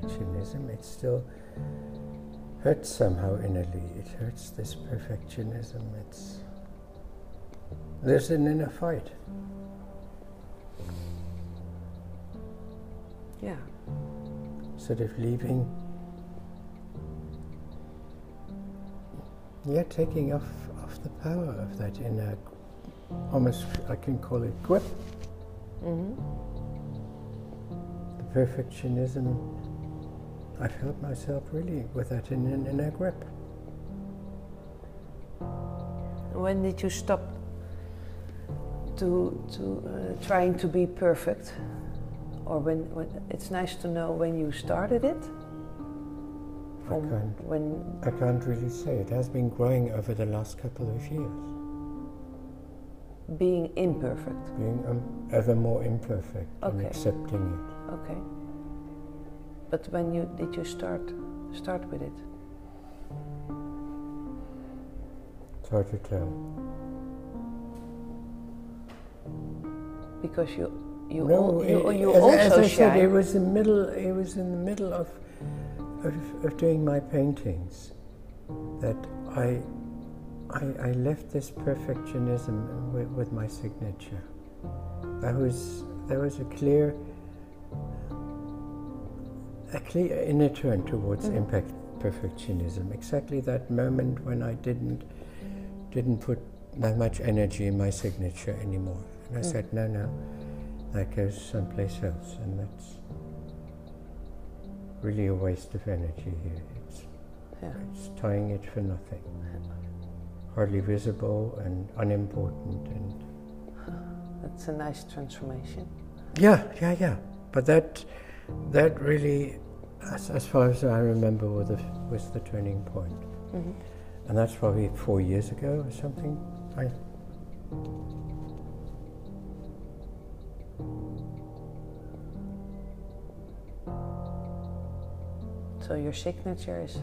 perfectionism, it still hurts somehow innerly. It hurts this perfectionism. It's there's an inner fight. Yeah. Sort of leaving. Yeah, taking off, off the power of that inner, almost I can call it grip. hmm The perfectionism, I felt myself really with that in an inner grip. When did you stop to to uh, trying to be perfect, or when, when it's nice to know when you started it? I can't, when I can't really say. It has been growing over the last couple of years, being imperfect. being um, ever more imperfect and accepting it. Okay. But when you did you start start with it? It's hard to tell. Because you you No, al- you, you as, also as I said, it was in middle. It was in the middle of, of of doing my paintings that I I, I left this perfectionism with, with my signature. There was there was a clear a clear inner turn towards Mhm. impact perfectionism. Exactly that moment when I didn't didn't put that much energy in my signature anymore, and I Mm. said, no, no, that goes someplace else, and that's really a waste of energy here. It's, Yeah. it's tying it for nothing, hardly visible and unimportant, and That's a nice transformation. yeah, yeah, yeah. But that that really, as, as far as I remember, was the, was the turning point. hmm And that's probably four years ago or something. I, So your signature is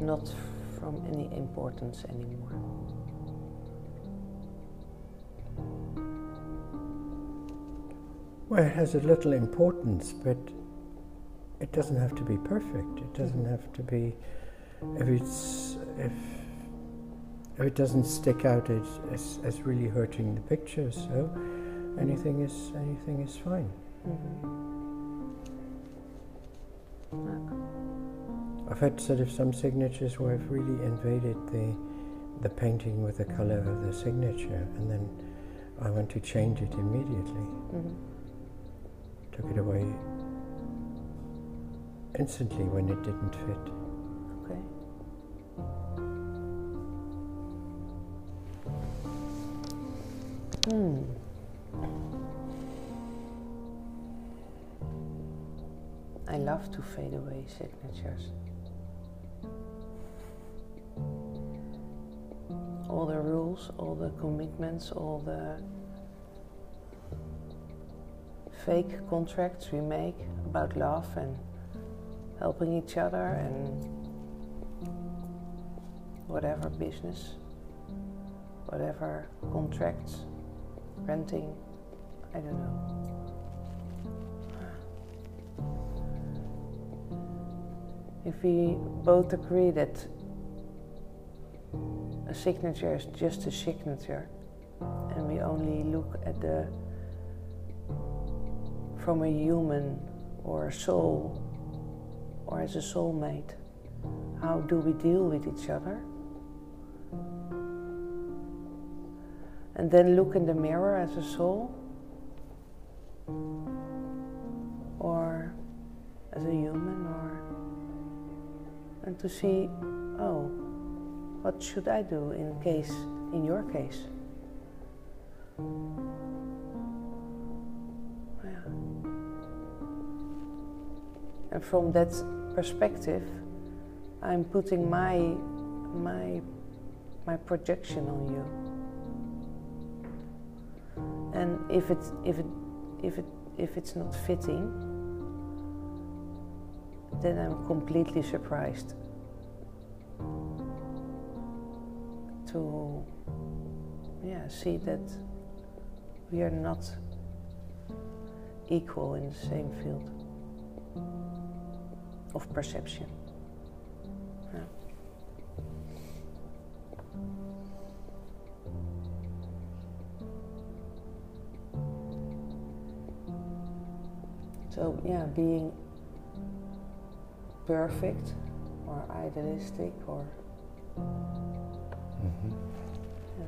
not from any importance anymore. well, it has a little importance, but it doesn't have to be perfect. It doesn't have to be if it's if if it doesn't stick out as, as, as really hurting the picture. So anything is anything is fine. I've had sort of some signatures where I've really invaded the the painting with the color of the signature, and then I want to change it immediately. hmm Took it away instantly when it didn't fit. Okay. Hmm. I love to fade away signatures. All the rules, all the commitments, all the fake contracts we make about love and helping each other and whatever business, whatever contracts, renting, I don't know. If we both agree that a signature is just a signature and we only look at the from a human or a soul or as a soulmate, how do we deal with each other? And then look in the mirror as a soul or as a human or and to see oh what should I do in case in your case yeah. and from that perspective I'm putting my my my projection on you. And if it if it if it if it's not fitting then I'm completely surprised to yeah see that we are not equal in the same field of perception. Yeah. So, yeah, being perfect or idealistic or. Mhm. Yeah.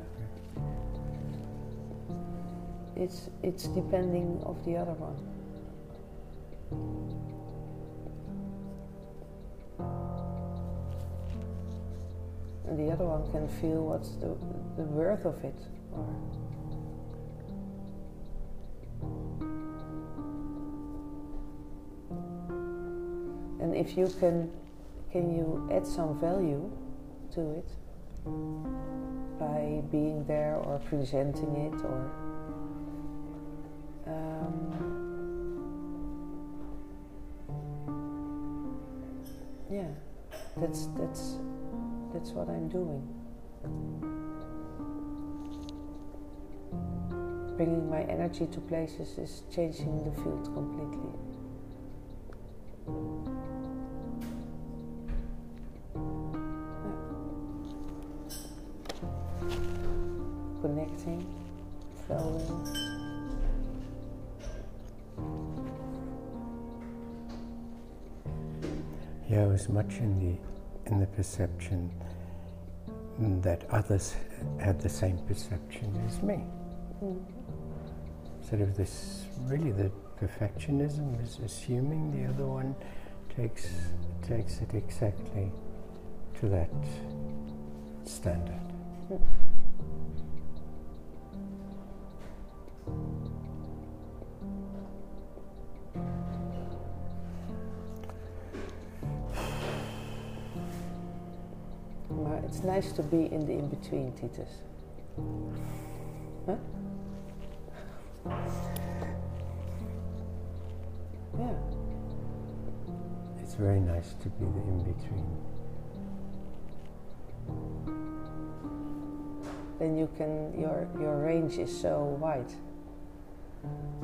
It's, it's depending of the other one. Can feel what's the, the worth of it. Or and if you can, can you add some value to it by being there or presenting it or um, yeah, that's that's that's what I'm doing. Bringing my energy to places is changing the field completely. Connecting, flowing. Yeah, I was much in the in the perception that others had the same perception as me. Mm. Sort of this really the perfectionism is assuming the other one takes takes it exactly to that standard. Mm. It's nice to be in the in between, Titus. Huh? Yeah. It's very nice to be the in between. Then you can your your range is so wide.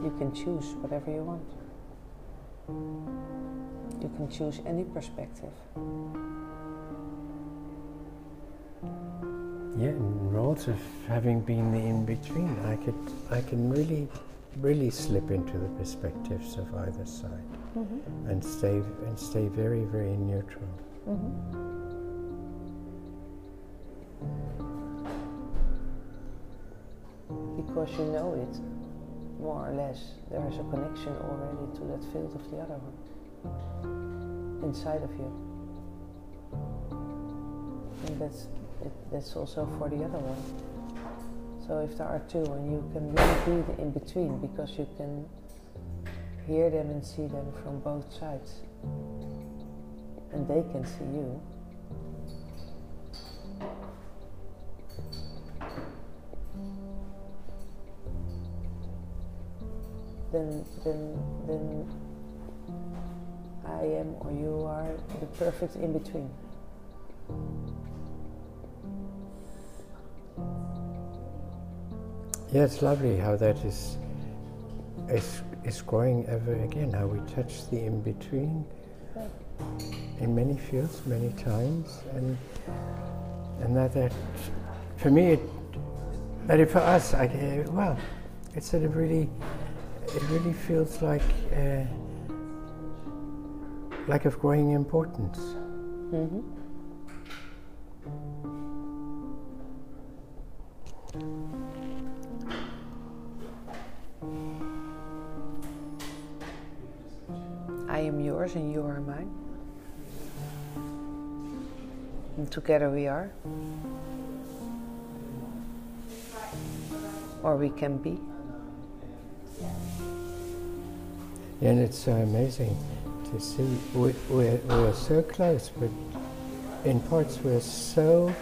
You can choose whatever you want. You can choose any perspective. Yeah, and roles of having been the in between, I could I can really really slip into the perspectives of either side Mm-hmm. and stay and stay very very neutral. Mm-hmm. Because you know it, more or less, there is a connection already to that field of the other one inside of you. And that's it, that's also for the other one. So if there are two, and you can really be the in between because you can hear them and see them from both sides, and they can see you. Then, then, then I am or you are the perfect in between. Yeah, it's lovely how that is is is growing ever again. How we touch the in between in many fields, many times, and and that that for me, it, that it, for us, I well, it sort of really it really feels like uh, like of growing importance. Mm-hmm. Yours and you are mine. And together we are. Or we can be. And it's so amazing to see. We, we're, we're so close, but in parts we're so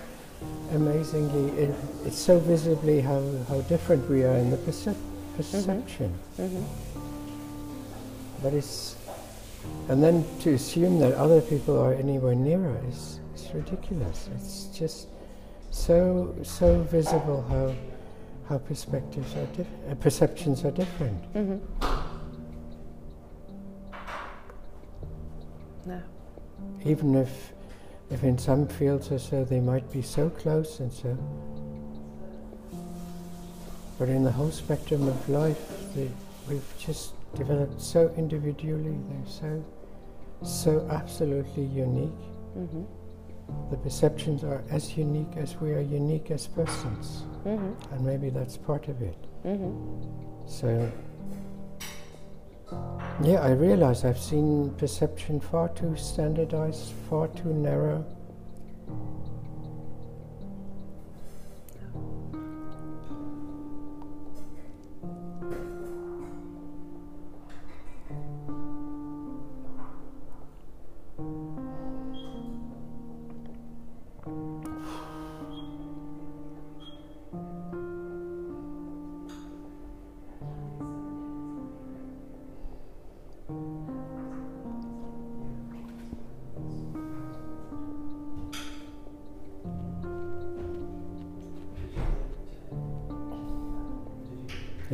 amazingly, it, it's so visibly how, how different we are in the percep- perception. Mm-hmm. But it's, and then to assume that other people are anywhere nearer is, is ridiculous. It's just so, so visible how, how perspectives are different, uh, perceptions are different. Mm-hmm. Yeah. even if, if in some fields or so they might be so close and so. But in the whole spectrum of life, they, we've just developed so individually. They're so, so absolutely unique. Mm-hmm. The perceptions are as unique as we are unique as persons, Mm-hmm. and maybe that's part of it. Mm-hmm. So, yeah, I realize I've seen perception far too standardized, far too narrow.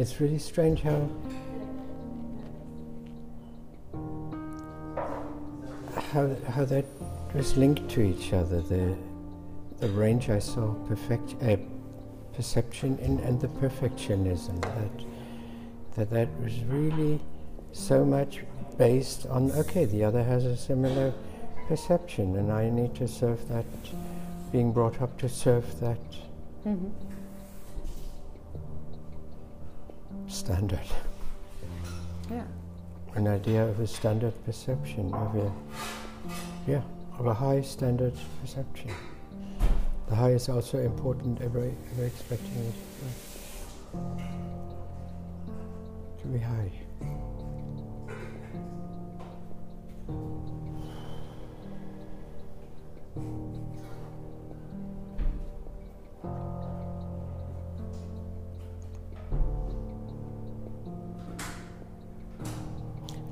It's really strange how how how that was linked to each other. The the range I saw perfect uh, perception in and the perfectionism that that that was really so much based on okay the other has a similar perception and I need to serve that being brought up to serve that Mm-hmm. Standard. Yeah. an idea of a standard perception of a yeah of a high standard perception. The high is also important ever ever expecting it. To be high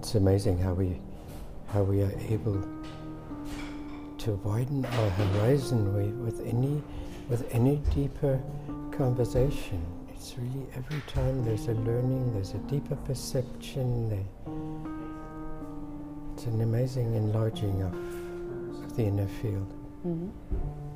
It's amazing how we how we are able to widen our horizon with, any with any deeper conversation. It's really every time there's a learning, there's a deeper perception. There, it's an amazing enlarging of, of the inner field. Mm-hmm.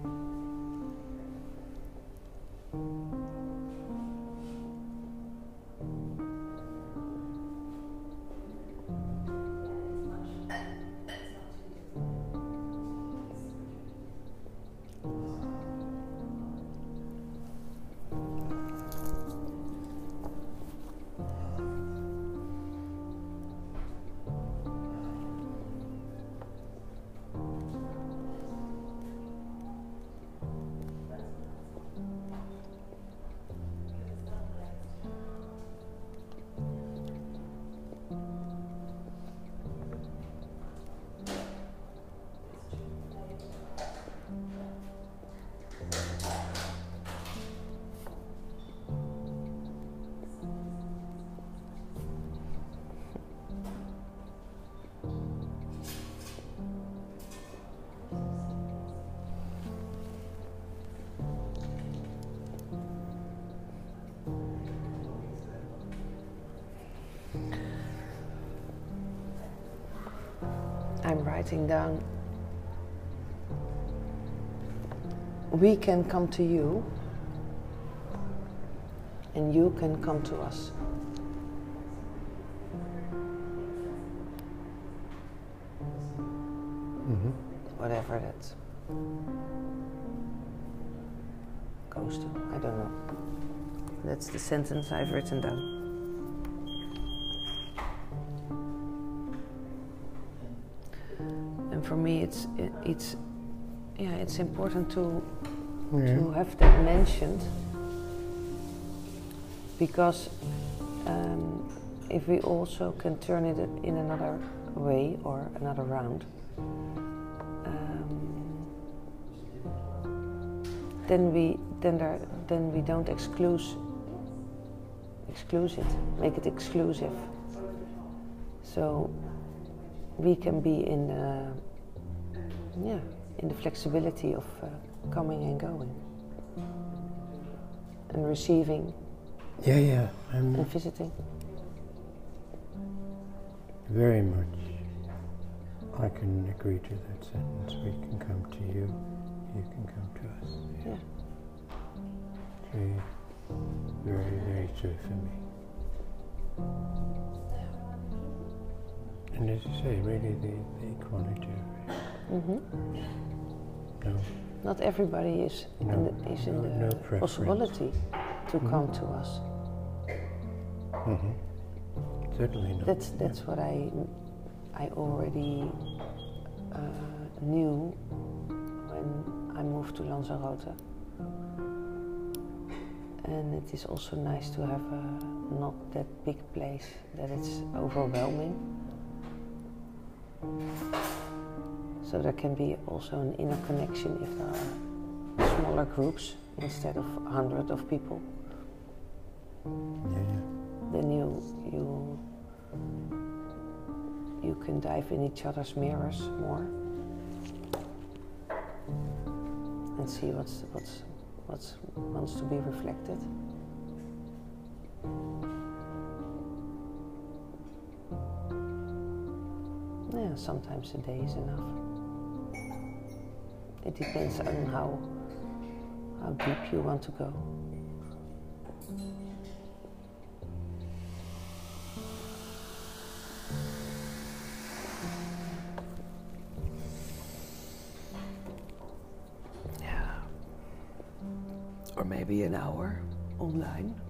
I'm writing down. We can come to you, and you can come to us. Mm-hmm. Whatever that goes to. I don't know. That's the sentence I've written down. For me, it's it, it's yeah, it's important to Yeah. to have that mentioned because um, if we also can turn it in another way or another round, um, then we then there then we don't exclude exclude it, make it exclusive. So we can be in uh, yeah in the flexibility of uh, coming and going and receiving Yeah, yeah. I'm and visiting. very much. I can agree to that sentence. We can come to you, you can come to us. Yeah. Very, very, very true for me. And as you say, really the, the equality it. hmm No, Not everybody is in the, is in no- the no possibility to Mhm. come to us. hmm certainly not. That's that's what I I already uh, knew when I moved to Lanzarote. And it is also nice to have a not that big place that it's overwhelming. So there can be also an inner connection if there are smaller groups instead of a hundred of people. Yeah, yeah. then you you you can dive in each other's mirrors more and see what's what's what's wants to be reflected. Yeah, sometimes a day is enough. It depends on how how deep you want to go. Yeah. Or maybe an hour online.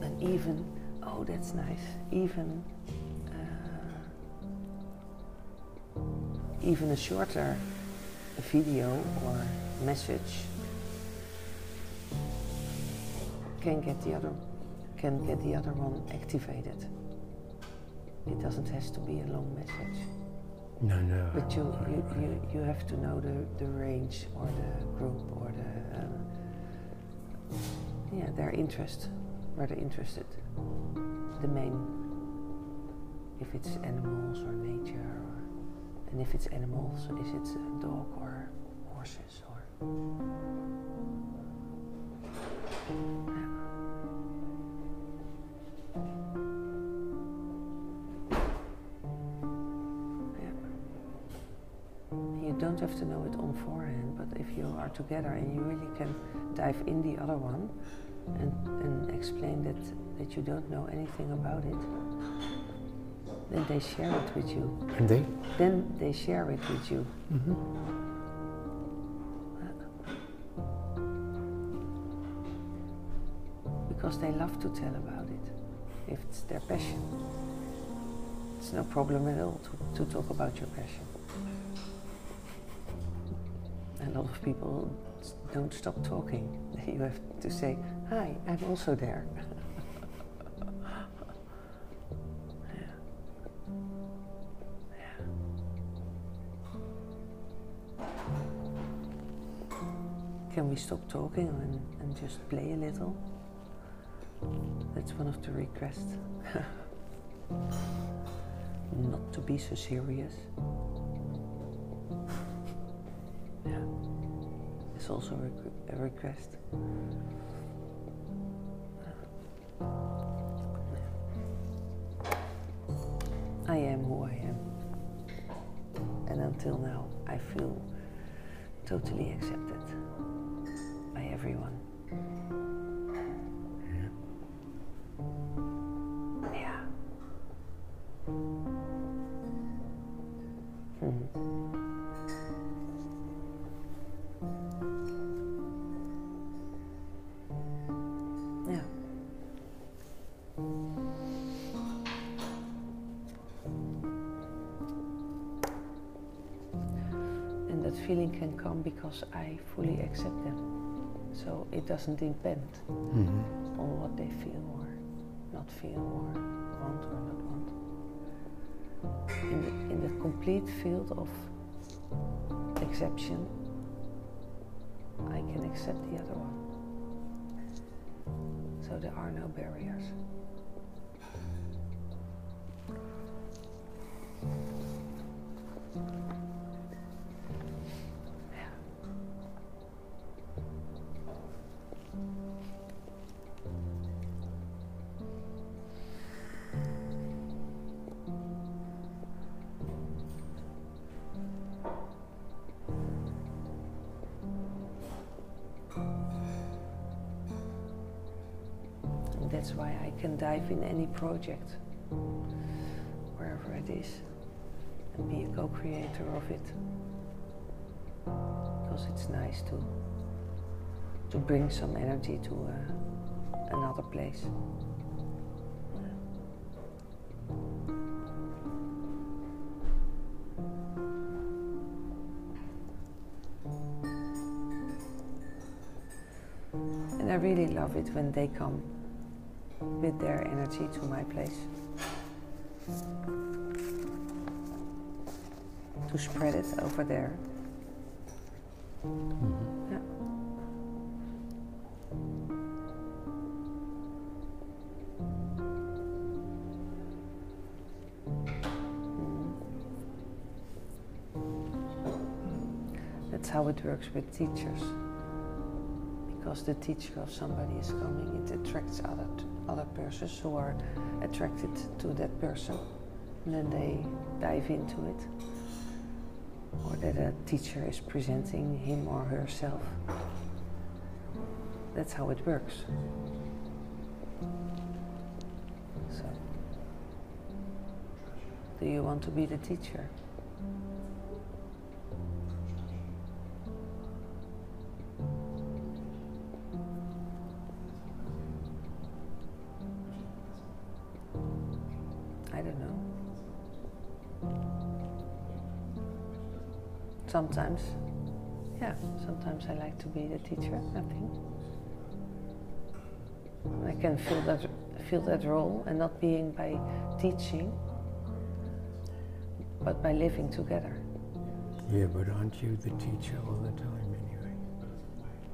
And even, oh, that's nice. Even, even a shorter video or message can get the other can get the other one activated. It doesn't has to be a long message. No, no. But you, you, you, you have to know the, the range or the group or the, uh, yeah, their interest, where they're interested. The main, if it's animals or nature, and if it's animals, is it a dog or horses or. Yeah. You don't have to know it on forehand, but if you are together and you really can dive in the other one and, and explain that, that you don't know anything about it, then they share it with you. And they? Then they share it with you. Mm-hmm. because they love to tell about it if it's their passion. It's no problem at all to, to talk about your passion. A lot of people don't stop talking. You have to say, Hi, I'm also there. Stop talking and, and just play a little? That's one of the requests. Not to be so serious. Yeah, it's also a, a request. I am who I am. And until now, I feel totally accepted by everyone. Yeah. Mhm. Yeah. And that feeling can come because I fully accept them. So it doesn't depend Mm-hmm. on what they feel or not feel or want or not want. In the, in the complete field of exception, I can accept the other one. So there are no barriers. Can dive in any project, wherever it is, and be a co-creator of it. Because it's nice to to bring some energy to uh, another place. And I really love it when they come with their energy to my place. To spread it over there. Mhm. Yeah. That's how it works with teachers. Because the teacher of somebody is coming, it attracts other other persons who are attracted to that person, and then they dive into it. Or that a teacher is presenting him or herself. That's how it works. So, do you want to be the teacher? Sometimes, yeah, sometimes I like to be the teacher, I think. I can feel that, feel that role and not being by teaching, but by living together. Yeah, but aren't you the teacher all the time anyway?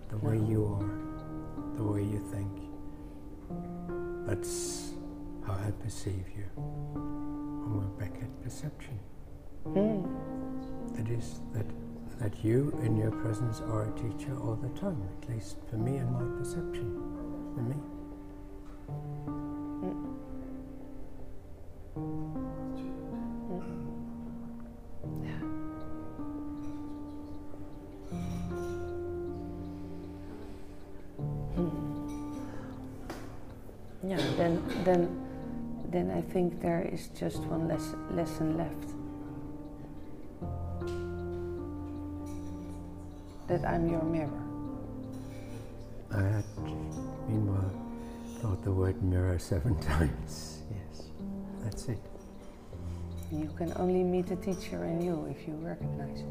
The way you are, the way you think. That's how I perceive you. And we're back at perception. Hmm. That is that that you in your presence are a teacher all the time, at least for me and my perception. For me. Yeah. Yeah, then, then, then I think there is just one less, lesson left. I'm your mirror. I had meanwhile thought the word mirror seven times. Yes. That's it. You can only meet the teacher in you if you recognize it.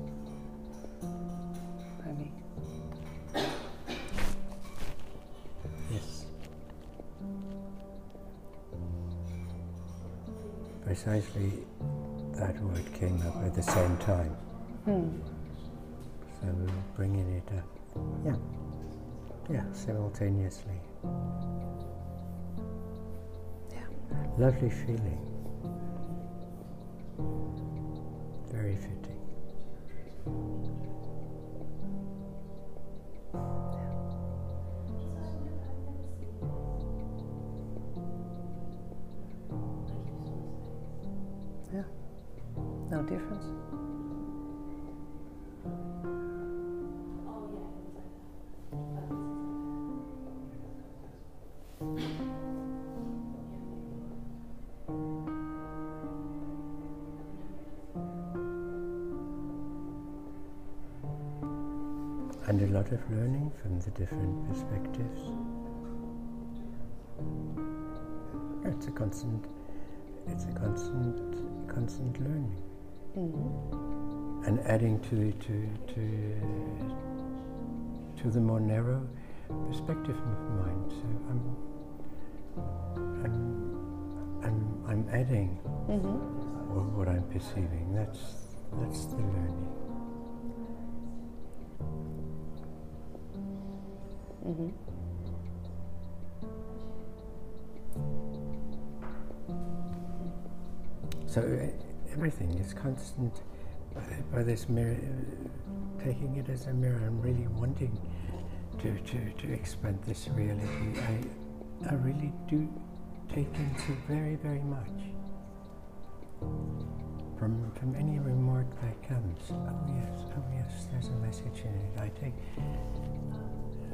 I mean, Yes. Precisely that word came up at the same time. hmm. So bringing it up. Yeah. Yeah, simultaneously. Yeah. Lovely feeling. Very fitting. Yeah. No difference. Of learning from the different perspectives. It's a constant, it's a constant, constant learning. hmm and adding to the to to to the more narrow perspective of mind. So I'm I'm I'm, I'm adding hmm what, what I'm perceiving. That's that's the learning. Hmm So everything is constant by, this mirror, taking it as a mirror and really wanting to, to, to expand this reality. I, I really do take into very, very much from, from any remark that comes. Oh yes, oh yes, there's a message in it. I take,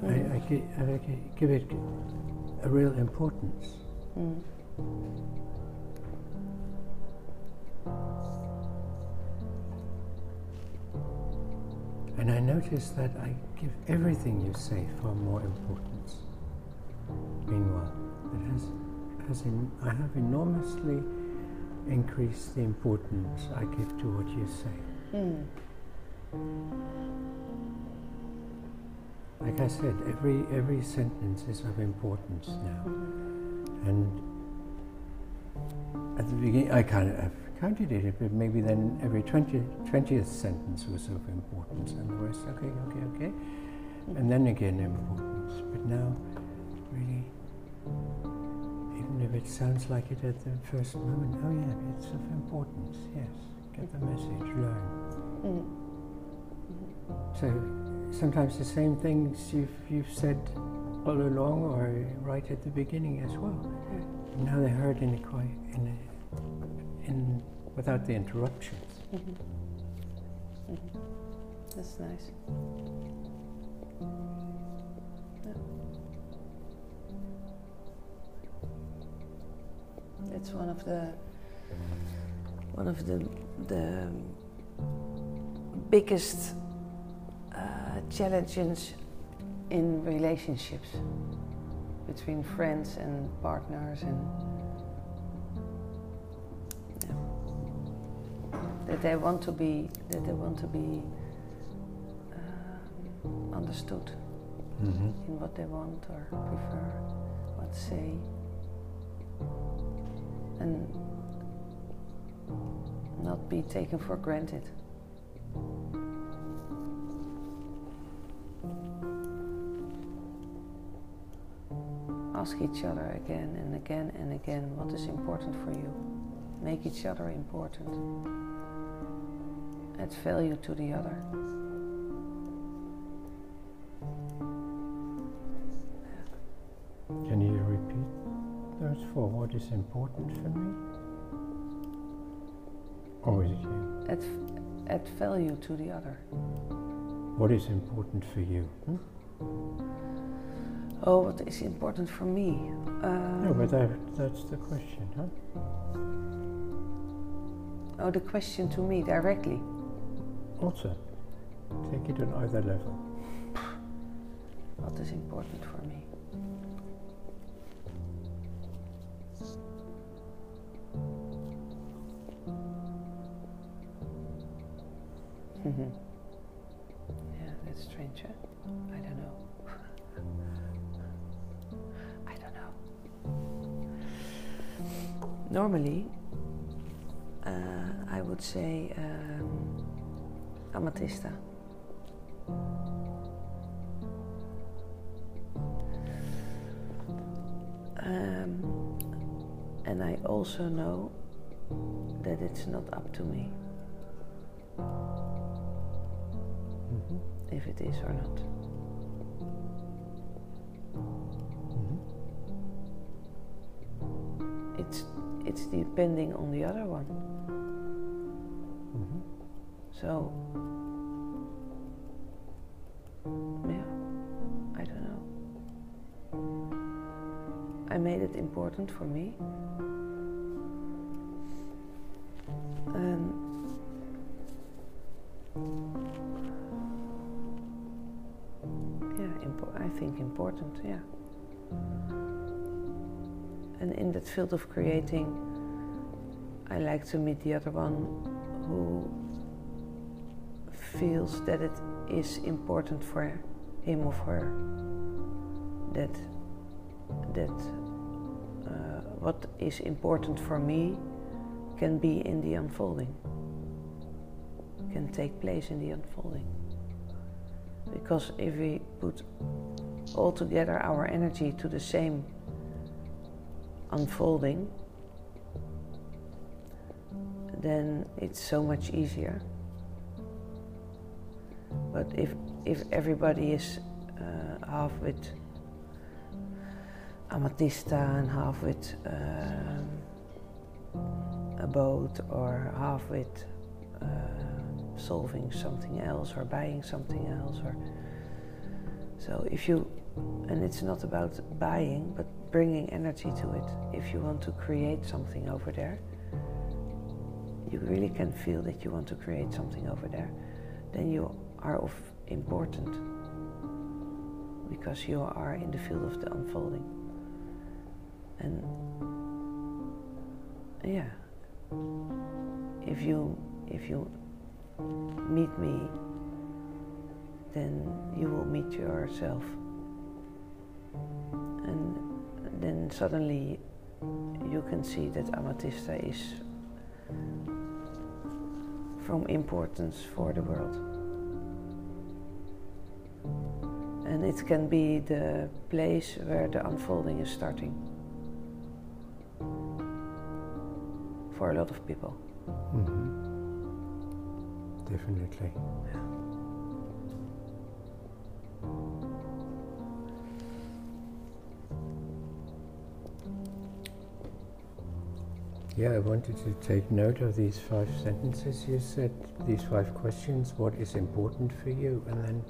I, I, gi- I give it a real importance. Mm. And I notice that I give everything you say far more importance. Meanwhile, it has, has in, I have enormously increased the importance I give to what you say. Mm. Like I said, every every sentence is of importance now. And at the beginning, I kind of counted it, but maybe then every 20, 20th sentence was of importance, and the rest, okay, okay, okay. And then again, importance. But now, really, even if it sounds like it at the first moment, oh yeah, it's of importance, yes. Get the message, learn. Mm. So sometimes the same things you've, you've said all along or right at the beginning as well. Now they're heard in a quiet, in, a, in without the interruptions. Mhm. Mhm. That's nice. Yeah. It's one of the one of the the biggest uh, challenges in relationships between friends and partners and yeah. that they want to be that they want to be um, understood Mm-hmm. in what they want or prefer, what to say, and not be taken for granted. Ask each other again and again and again what is important for you. Make each other important. Add value to the other. Can you repeat those for What is important for me? Or is it you? Add, add value to the other. What is important for you? Hmm? Oh, what is important for me? Um, no, but that, that's the question, huh? oh, the question to me directly. Also, take it on either level. What is important for me? Um, and I also know that it's not up to me Mm-hmm. if it is or not. Mm-hmm. It's it's depending on the other one. Mm-hmm. So made it important for me. And yeah, I think important, yeah. And in that field of creating, I like to meet the other one who feels that it is important for him or her that that what is important for me can be in the unfolding. Can take place in the unfolding. Because if we put all together our energy to the same unfolding then it's so much easier. But if if everybody is uh, half with amethysta and half with um, a boat or half with uh, solving something else or buying something else or so if you and it's not about buying but bringing energy to it. If you want to create something over there, you really can feel that you want to create something over there, then you are of important because you are in the field of the unfolding. Yeah, if you if you meet me, then you will meet yourself. And then suddenly you can see that Amatista is from importance for the world. And it can be the place where the unfolding is starting for a lot of people. Mm-hmm. Definitely. Yeah, I wanted to take note of these five sentences you said, these five questions. What is important for you? And then